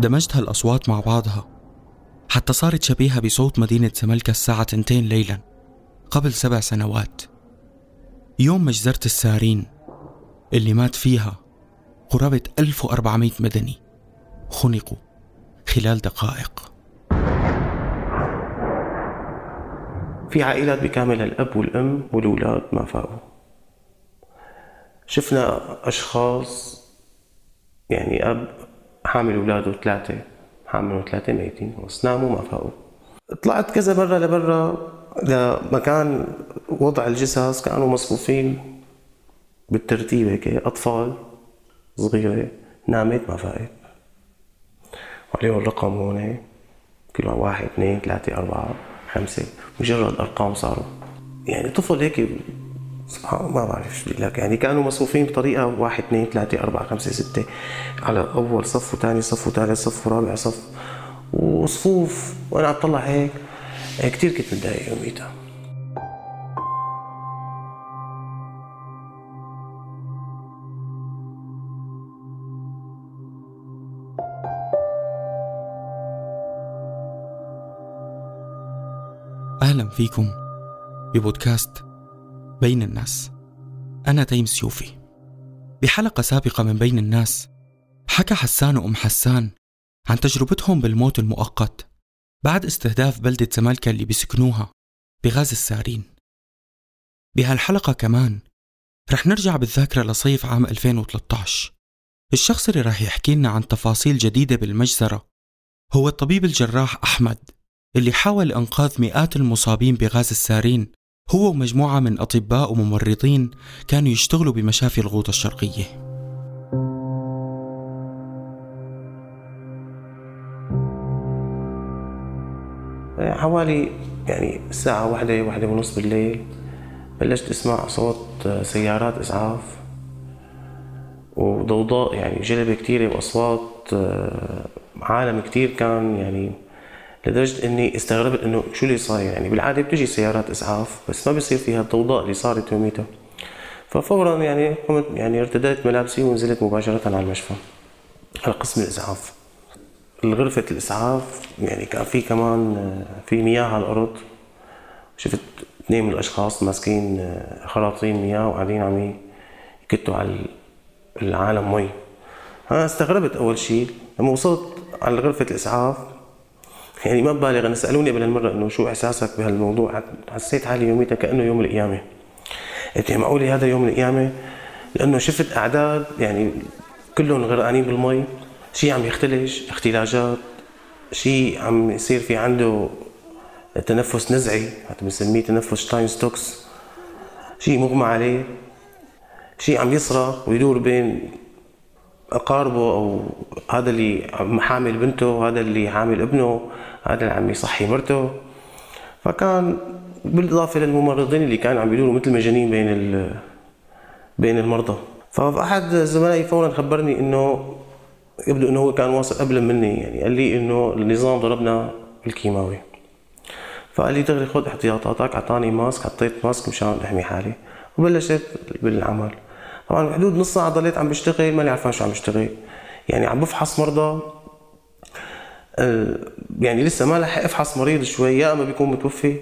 دمجت هالأصوات مع بعضها. حتى صارت شبيهة بصوت مدينة سملكة الساعة تنتين ليلا قبل سبع سنوات. يوم مجزرة السارين اللي مات فيها قرابة 1400 مدني خنقوا خلال دقائق. في عائلات بكامل الأب والأم والأولاد ما فاقوا. شفنا أشخاص يعني أب حامل أولاده ثلاثة حامل ثلاثة ميتين ناموا ما فاقوا. طلعت كذا مرة لبرا لمكان وضع الجثث كانوا مصفوفين بالترتيب هيك أطفال صغيرة نامت ما فاقت. وعليهم الرقم هون كل واحد اثنين ثلاثة أربعة خمسة مجرد أرقام صاروا. يعني طفل هيك سبحان الله ما بعرف شو لك. يعني كانوا مصفوفين بطريقة واحد اثنين ثلاثة أربعة خمسة ستة على أول صف وثاني صف وثالث صف ورابع صف. وصفوف وأنا عم طلع هيك كثير كنت متضايق يوميتها. أهلا فيكم ببودكاست بين الناس. أنا تيم سيوفي بحلقة سابقة من بين الناس حكى حسان وأم حسان عن تجربتهم بالموت المؤقت بعد استهداف بلدة سمالكا اللي بيسكنوها بغاز السارين بهالحلقة كمان رح نرجع بالذاكرة لصيف عام 2013 الشخص اللي رح يحكي لنا عن تفاصيل جديدة بالمجزرة هو الطبيب الجراح أحمد اللي حاول إنقاذ مئات المصابين بغاز السارين هو ومجموعة من أطباء وممرضين كانوا يشتغلوا بمشافي الغوطة الشرقية. حوالي يعني الساعة واحدة واحدة ونص بالليل بلشت أسمع صوت سيارات إسعاف وضوضاء يعني جلبة كتيرة وأصوات آه، عالم كتير كان يعني لدرجة إني استغربت إنه شو اللي صاير. يعني بالعادة بتجي سيارات إسعاف بس ما بيصير فيها الضوضاء اللي صارت يوميتها ففورا يعني قمت يعني ارتديت ملابسي ونزلت مباشرة على المشفى على قسم الإسعاف. الغرفة الإسعاف يعني كان في كمان آه، في مياه على الأرض. شفت اثنين من الأشخاص ماسكين آه، خراطيم مياه وقاعدين عم يكتوا على العالم مي. أنا استغربت أول شيء لما وصلت على غرفة الإسعاف. يعني ما ببالغ. أنا سألوني قبل المرة إنه شو إحساسك بهالموضوع؟ حسيت حالي يوميتها كأنه يوم القيامة. قلت معقولة هذا يوم القيامة؟ لأنه شفت أعداد يعني كلهم غرقانين بالمي. شيء عم يختلج اختلاجات. شيء عم يصير في عنده تنفس نزعي حتى بنسميه تنفس شاين ستوكس شيء مغمى عليه. شيء عم يصرخ ويدور بين أقاربه أو هذا اللي حامل بنته هذا اللي حامل ابنه هذا اللي عم يصحي مرته. فكان بالإضافة للممرضين اللي كانوا عم يدوروا مثل مجانين بين بين المرضى. فأحد زملائي فورا خبرني إنه يبدو إنه هو كان واصل قبل مني يعني قال لي إنه النظام ضربنا بالكيماوي. فقال لي دغري خذ احتياطاتك أعطاني ماسك حطيت ماسك مشان أحمي حالي. وبلشت بالعمل. طبعا بحدود نص ساعة ضليت عم بشتغل ماني عرفان شو عم بشتغل. يعني عم بفحص مرضى. يعني لسه ما لحق أفحص مريض شوي يا إما بيكون متوفي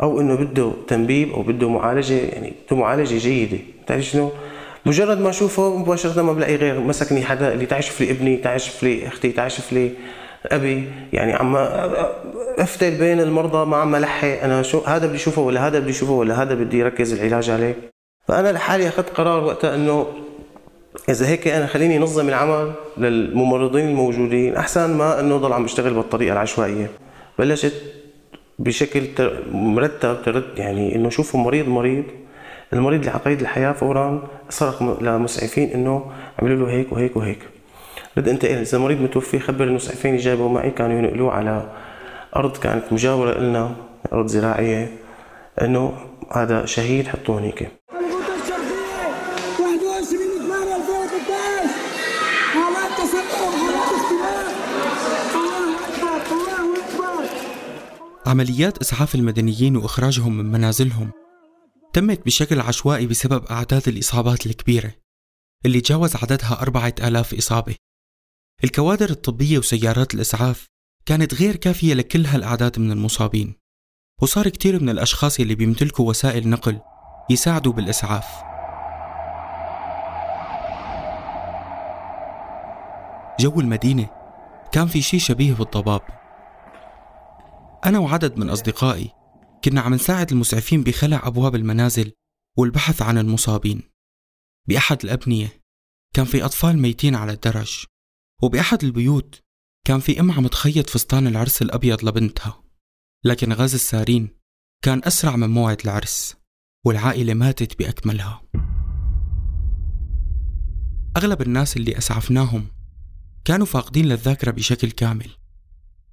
أو إنه بده تنبيب أو بده معالجة. يعني بده معالجة جيدة. بتعرف شنو؟ مجرد ما أشوفه مباشرة ما بلاقي غير مسكني حدا اللي تعال شوف لي ابني تعال شوف لي أختي تعال شوف لي أبي. يعني عم افتل بين المرضى ما عم ألحق أنا شو هذا بدي أشوفه ولا هذا بدي أشوفه ولا هذا بدي اركز العلاج عليه. فأنا لحالي أخذت قرار وقتها إنه إذا هيك أنا خليني انظم العمل للممرضين الموجودين أحسن ما إنه ضل عم بشتغل بالطريقة العشوائية. بلشت بشكل مرتب يعني إنه شوفوا مريض مريض المريض اللي على قيد الحياة فورا صرخ لمسعفين إنه عملوا له هيك وهيك وهيك. رد انت إذا المريض متوفي خبر المسعفين جابوا معي كانوا ينقلوه على أرض كانت مجاورة لنا أرض زراعية إنه هذا شهيد حطوه هنيك. عمليات إسعاف المدنيين وإخراجهم من منازلهم تمت بشكل عشوائي بسبب أعداد الإصابات الكبيرة اللي جاوز عددها أربعة آلاف إصابة. الكوادر الطبية وسيارات الإسعاف كانت غير كافية لكل هالأعداد من المصابين وصار كتير من الأشخاص اللي بيمتلكوا وسائل نقل يساعدوا بالإسعاف. جو المدينة كان في شي شبيه بالضباب. أنا وعدد من أصدقائي كنا عم نساعد المسعفين بخلع أبواب المنازل والبحث عن المصابين. بأحد الأبنية كان في أطفال ميتين على الدرج وبأحد البيوت كان في أم عم تخيط فستان العرس الأبيض لبنتها. لكن غاز السارين كان أسرع من موعد العرس والعائلة ماتت بأكملها. أغلب الناس اللي أسعفناهم كانوا فاقدين للذاكرة بشكل كامل.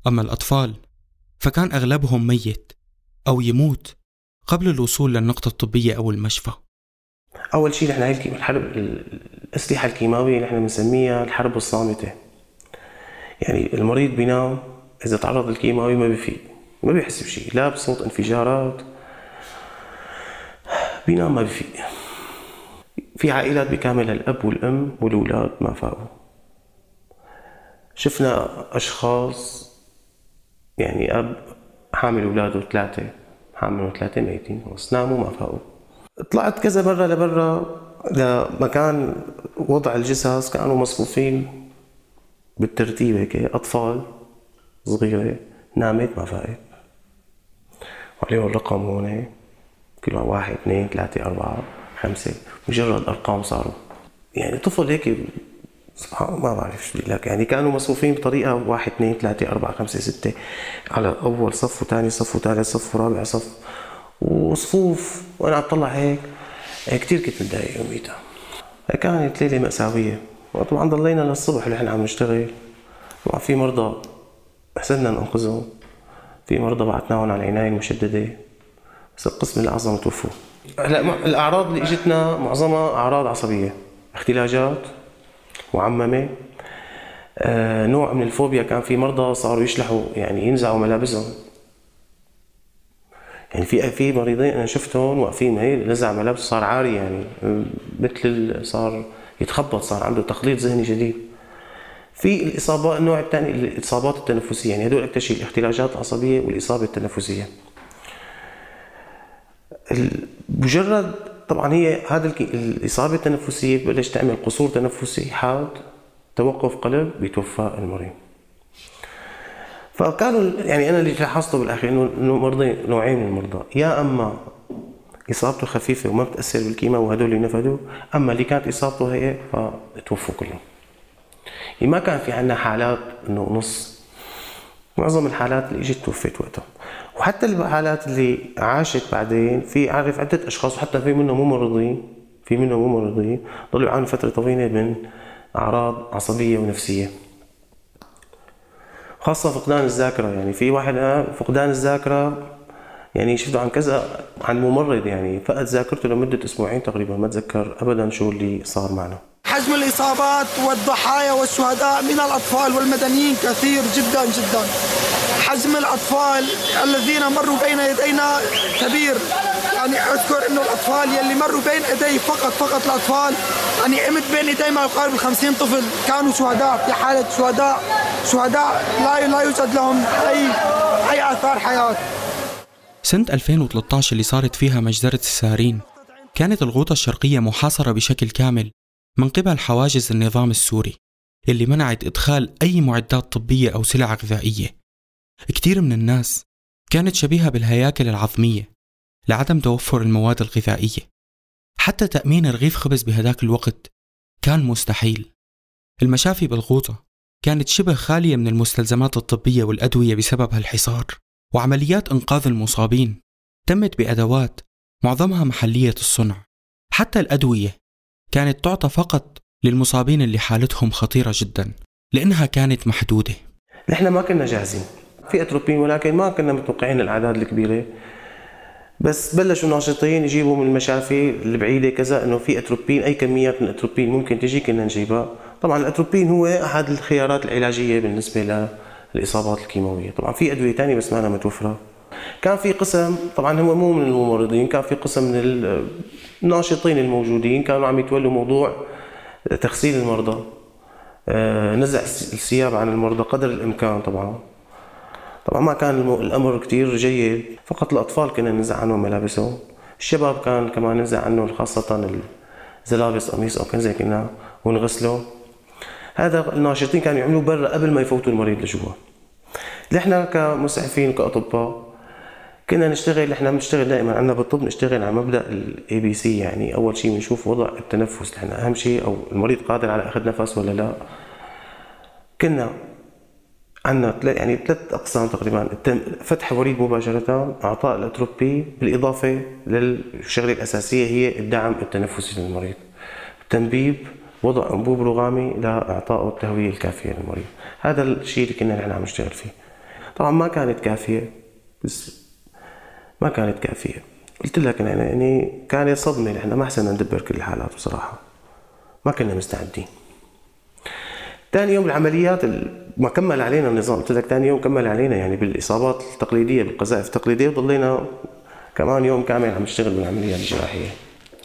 أما الأطفال فكان أغلبهم ميت أو يموت قبل الوصول للنقطة الطبية أو المشفى. أول شيء نحن هاي الحرب الأسلحة الكيماوية نحن بنسميها الحرب الصامتة. يعني المريض بينام إذا تعرض للكيماوي ما بيفيق ما بيحس بشيء لا بصوت انفجارات بينام ما بيفيق في عائلات بكاملها الأب والأم والأولاد ما فاقوا. شفنا أشخاص يعني أب حامل أولاده ثلاثة حامل ثلاثة ميتين بس ناموا ما فاقوا طلعت كذا مرة لبرا لمكان وضع الجثث كانوا مصفوفين بالترتيب هيك أطفال صغيرة. نامت ما فاقت وعليهم الرقم هون كل واحد اثنين ثلاثة أربعة خمسة. مجرد أرقام صاروا. يعني طفل هيك سبحان ما بعرف شو لك. يعني كانوا مصفوفين بطريقة واحد اثنين ثلاثة أربعة خمسة ستة على أول صف وثاني صف وثالث صف ورابع صف. وصفوف وأنا عم طلع هيك كثير كنت متضايق يوميتها كانت ليلة مأساوية. وطبعا ضلينا للصبح نحن عم نشتغل. طبعا في مرضى حسنا ننقذهم. في مرضى بعثناهم على العناية المشددة. بس القسم الأعظم توفوا. هلأ الأعراض اللي إجتنا معظمها أعراض عصبية. اختلاجات معممة. آه نوع من الفوبيا كان في مرضى صاروا يشلحوا يعني ينزعوا ملابسهم. يعني في في مريضين أنا شفتهم واقفين هي نزع ملابسه صار عاري يعني مثل صار يتخبط صار عنده تخليط ذهني شديد. في الاصابات النوع الثاني الإصابات التنفسية يعني هدول أكثر شيء الاختلاجات العصبية والإصابة التنفسية. مجرد طبعا هي هذا الإصابة التنفسية ببلش تعمل قصور تنفسي حاد توقف قلب بيتوفى المريض. فكانوا يعني أنا اللي لاحظته بالأخير إنه مرضى نوعين من المرضى. يا أما إصابته خفيفة وما بتأثر بالكيماء وهدول اللي نفدوا أما اللي كانت إصابته هي فتوفوا كلهم. يعني ما كان في عندنا حالات إنه نص. معظم الحالات اللي إجت توفت وقتها. وحتى الحالات اللي عاشت بعدين في عارف عدة أشخاص وحتى في منهم ممرضين في منهم ممرضين ضلوا يعانوا فترة طويلة من أعراض عصبية ونفسية. خاصة فقدان الذاكرة يعني في واحد فقدان الذاكرة يعني شفته عن كذا عن ممرض يعني فقد ذاكرته لمدة أسبوعين تقريبا ما تذكر أبدا شو اللي صار معنا. حجم الإصابات والضحايا والشهداء من الأطفال والمدنيين كثير جدا جدا. حجم الأطفال الذين مروا بين يدينا كبير. يعني أذكر أنه الأطفال يلي مروا بين يدي فقط فقط الأطفال يعني عمت بين يدي ما يقارب الخمسين طفل كانوا شهداء في حالة شهداء. شهداء لا لا يوجد لهم أي أي آثار حياة. سنة 2013 اللي صارت فيها مجزرة السارين كانت الغوطة الشرقية محاصرة بشكل كامل من قبل حواجز النظام السوري اللي منعت إدخال أي معدات طبية أو سلع غذائية. كثير من الناس كانت شبيهة بالهياكل العظمية لعدم توفر المواد الغذائية. حتى تأمين رغيف خبز بهداك الوقت كان مستحيل. المشافي بالغوطة كانت شبه خالية من المستلزمات الطبية والأدوية بسبب هالحصار وعمليات إنقاذ المصابين تمت بأدوات معظمها محلية الصنع. حتى الأدوية كانت تعطى فقط للمصابين اللي حالتهم خطيرة جدا لأنها كانت محدودة. نحن ما كنا جاهزين. في أتروبين ولكن ما كنا متوقعين الأعداد الكبيرة. بس بلشوا ناشطين يجيبوا من المشافي البعيدة كذا إنه في اتروبين أي كميات من الاتروبين ممكن تجي كنا نجيبها. طبعا الاتروبين هو أحد الخيارات العلاجية بالنسبة للإصابات الكيماوية. طبعا في أدوية ثانية بس ما أنا متوفرة. كان في قسم طبعا هو مو من الممرضين كان في قسم من الناشطين الموجودين كانوا عم يتولوا موضوع تغسيل المرضى. آه، نزع الثياب عن المرضى قدر الإمكان طبعا. طبعا ما كان الأمر كتير جيد فقط الأطفال كنا ننزع عنهم ملابسهم. الشباب كان كمان ننزع عنه خاصة اللي لابس قميص أو كنزة كنا ونغسله. هذا الناشطين كانوا يعملوه برا قبل ما يفوتوا المريض لجوا. نحن كمسعفين كأطباء كنا نشتغل إحنا بنشتغل دائما. عندنا بالطب نشتغل على مبدأ ال ABC يعني أول شيء بنشوف وضع التنفس. نحن أهم شيء أو المريض قادر على أخذ نفس ولا لا. كنا عندنا يعني ثلاث أقسام تقريبا. فتح الوريد مباشرة إعطاء الأتروبين بالإضافة للشغلة الأساسية هي الدعم التنفسي للمريض. التنبيب وضع أنبوب رغامي لاعطائه التهوية الكافية للمريض. هذا الشيء اللي كنا نحن عم نشتغل فيه. طبعا ما كانت كافية بس ما كانت كافية. قلت لك يعني كانت صدمة نحن. ما حسنا ندبر كل الحالات بصراحة. ما كنا مستعدين. ثاني يوم العمليات ما كمل علينا النظام. قلت لك ثاني يوم كمل علينا يعني بالإصابات التقليدية بالقذائف التقليدية وضلينا كمان يوم كامل عم نشتغل بالعمليات الجراحية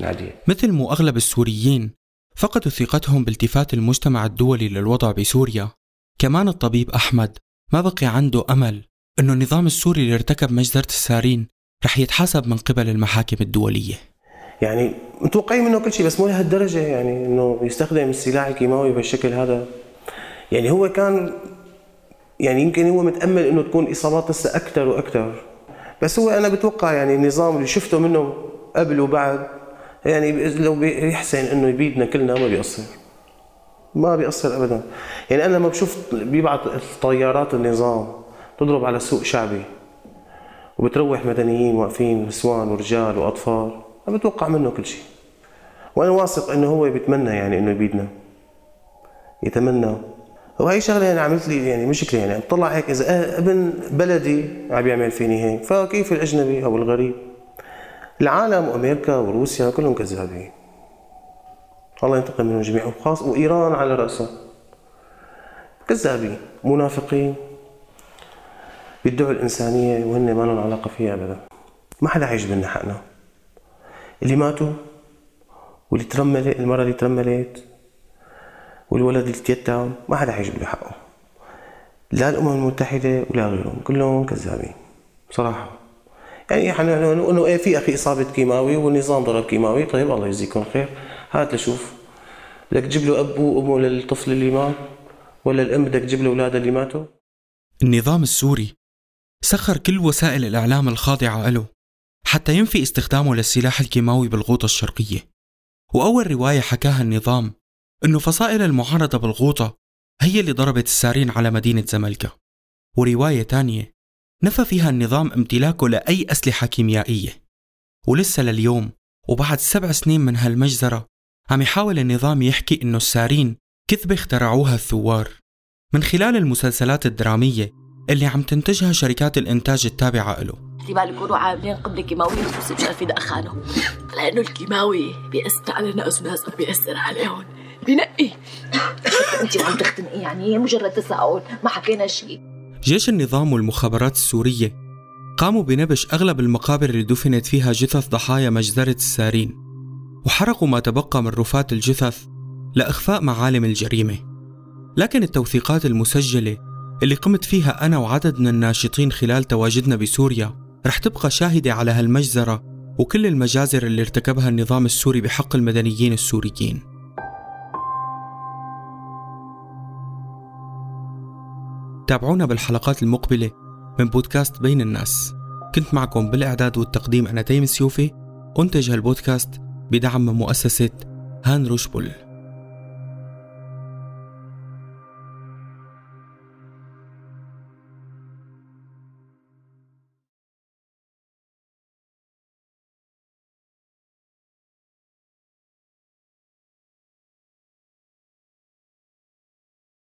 العادية. مثل مو أغلب السوريين فقدوا ثقتهم بالتفات المجتمع الدولي للوضع بسوريا. كمان الطبيب أحمد ما بقي عنده أمل إنه النظام السوري اللي ارتكب مجزرة السارين رح يتحاسب من قبل المحاكم الدولية. يعني متوقعين منه كل شيء بس مو لهالدرجة يعني إنه يستخدم السلاح الكيماوي بالشكل هذا. يعني هو كان يعني يمكن هو متأمل إنه تكون إصابات لسه أكثر وأكثر بس هو أنا بتوقع يعني النظام اللي شفته منه قبل وبعد يعني لو بيحسن إنه يبيدنا كلنا ما بيقصر ما بيقصر ابدا. يعني أنا لما بشوف بيبعث طيارات النظام تضرب على سوق شعبي وبتروح مدنيين واقفين نسوان ورجال وأطفال أنا بتوقع منه كل شيء. وأنا واثق إنه هو بيتمنى يعني إنه يبيدنا. يتمنى. وهي شغلة يعني عملت لي يعني مشكلة يعني. طلع هيك إذا ابن بلدي عم يعمل فيني هيك. فكيف الأجنبي أو الغريب؟ العالم وأمريكا وروسيا كلهم كذابين الله ينتقم منهم جميعا وخاص وإيران على رأسها. كذابين منافقين. بيدعوا الإنسانية وهن ما لهم علاقة فيها ابدا. ما حدا لنا حقنا. اللي ماتوا واللي ترملت المرة اللي ترملت. والولد اللي تيتم ما حدا حيجيب له حقه. لا الأمم المتحدة ولا غيرهم كلهم كذابين بصراحة. يعني إحنا انه إيه في أخي إصابة كيماوي والنظام ضرب كيماوي طيب الله يجزيكم خير. هات لشوف بدك تجيب له اب وامه للطفل اللي مات؟ ولا الأم بدك تجيب له اولادها اللي ماتوا؟ النظام السوري سخر كل وسائل الإعلام الخاضعة له حتى ينفي استخدامه للسلاح الكيماوي بالغوطة الشرقية. وأول رواية حكاها النظام انه فصائل المعارضه بالغوطة هي اللي ضربت السارين على مدينة زملكا ورواية تانية نفى فيها النظام امتلاكه لأي أسلحة كيميائية. ولسه لليوم وبعد سبع سنين من هالمجزرة عم يحاول النظام يحكي إنه السارين كذبة اخترعوها الثوار. من خلال المسلسلات الدرامية اللي عم تنتجها شركات الإنتاج التابعة له. احتمال يكونوا عاملين قنبلة كيماوية بس عارفين يدخنوا لأنه الكيماوي بيأثر وناس ما بيأثر عليهم. بنقي انت عم تختنقي يعني مجرد تساؤل ما حكينا شيء جيش النظام والمخابرات السورية قاموا بنبش أغلب المقابر اللي دفنت فيها جثث ضحايا مجزرة السارين وحرقوا ما تبقى من رفات الجثث لإخفاء معالم الجريمة. لكن التوثيقات المسجلة اللي قمت فيها أنا وعدد من الناشطين خلال تواجدنا بسوريا رح تبقى شاهدة على هالمجزرة وكل المجازر اللي ارتكبها النظام السوري بحق المدنيين السوريين. تابعونا بالحلقات المقبلة من بودكاست بين الناس. كنت معكم بالإعداد والتقديم أنا تيم السيوفي أنتج هالبودكاست بدعم مؤسسة هان روشبول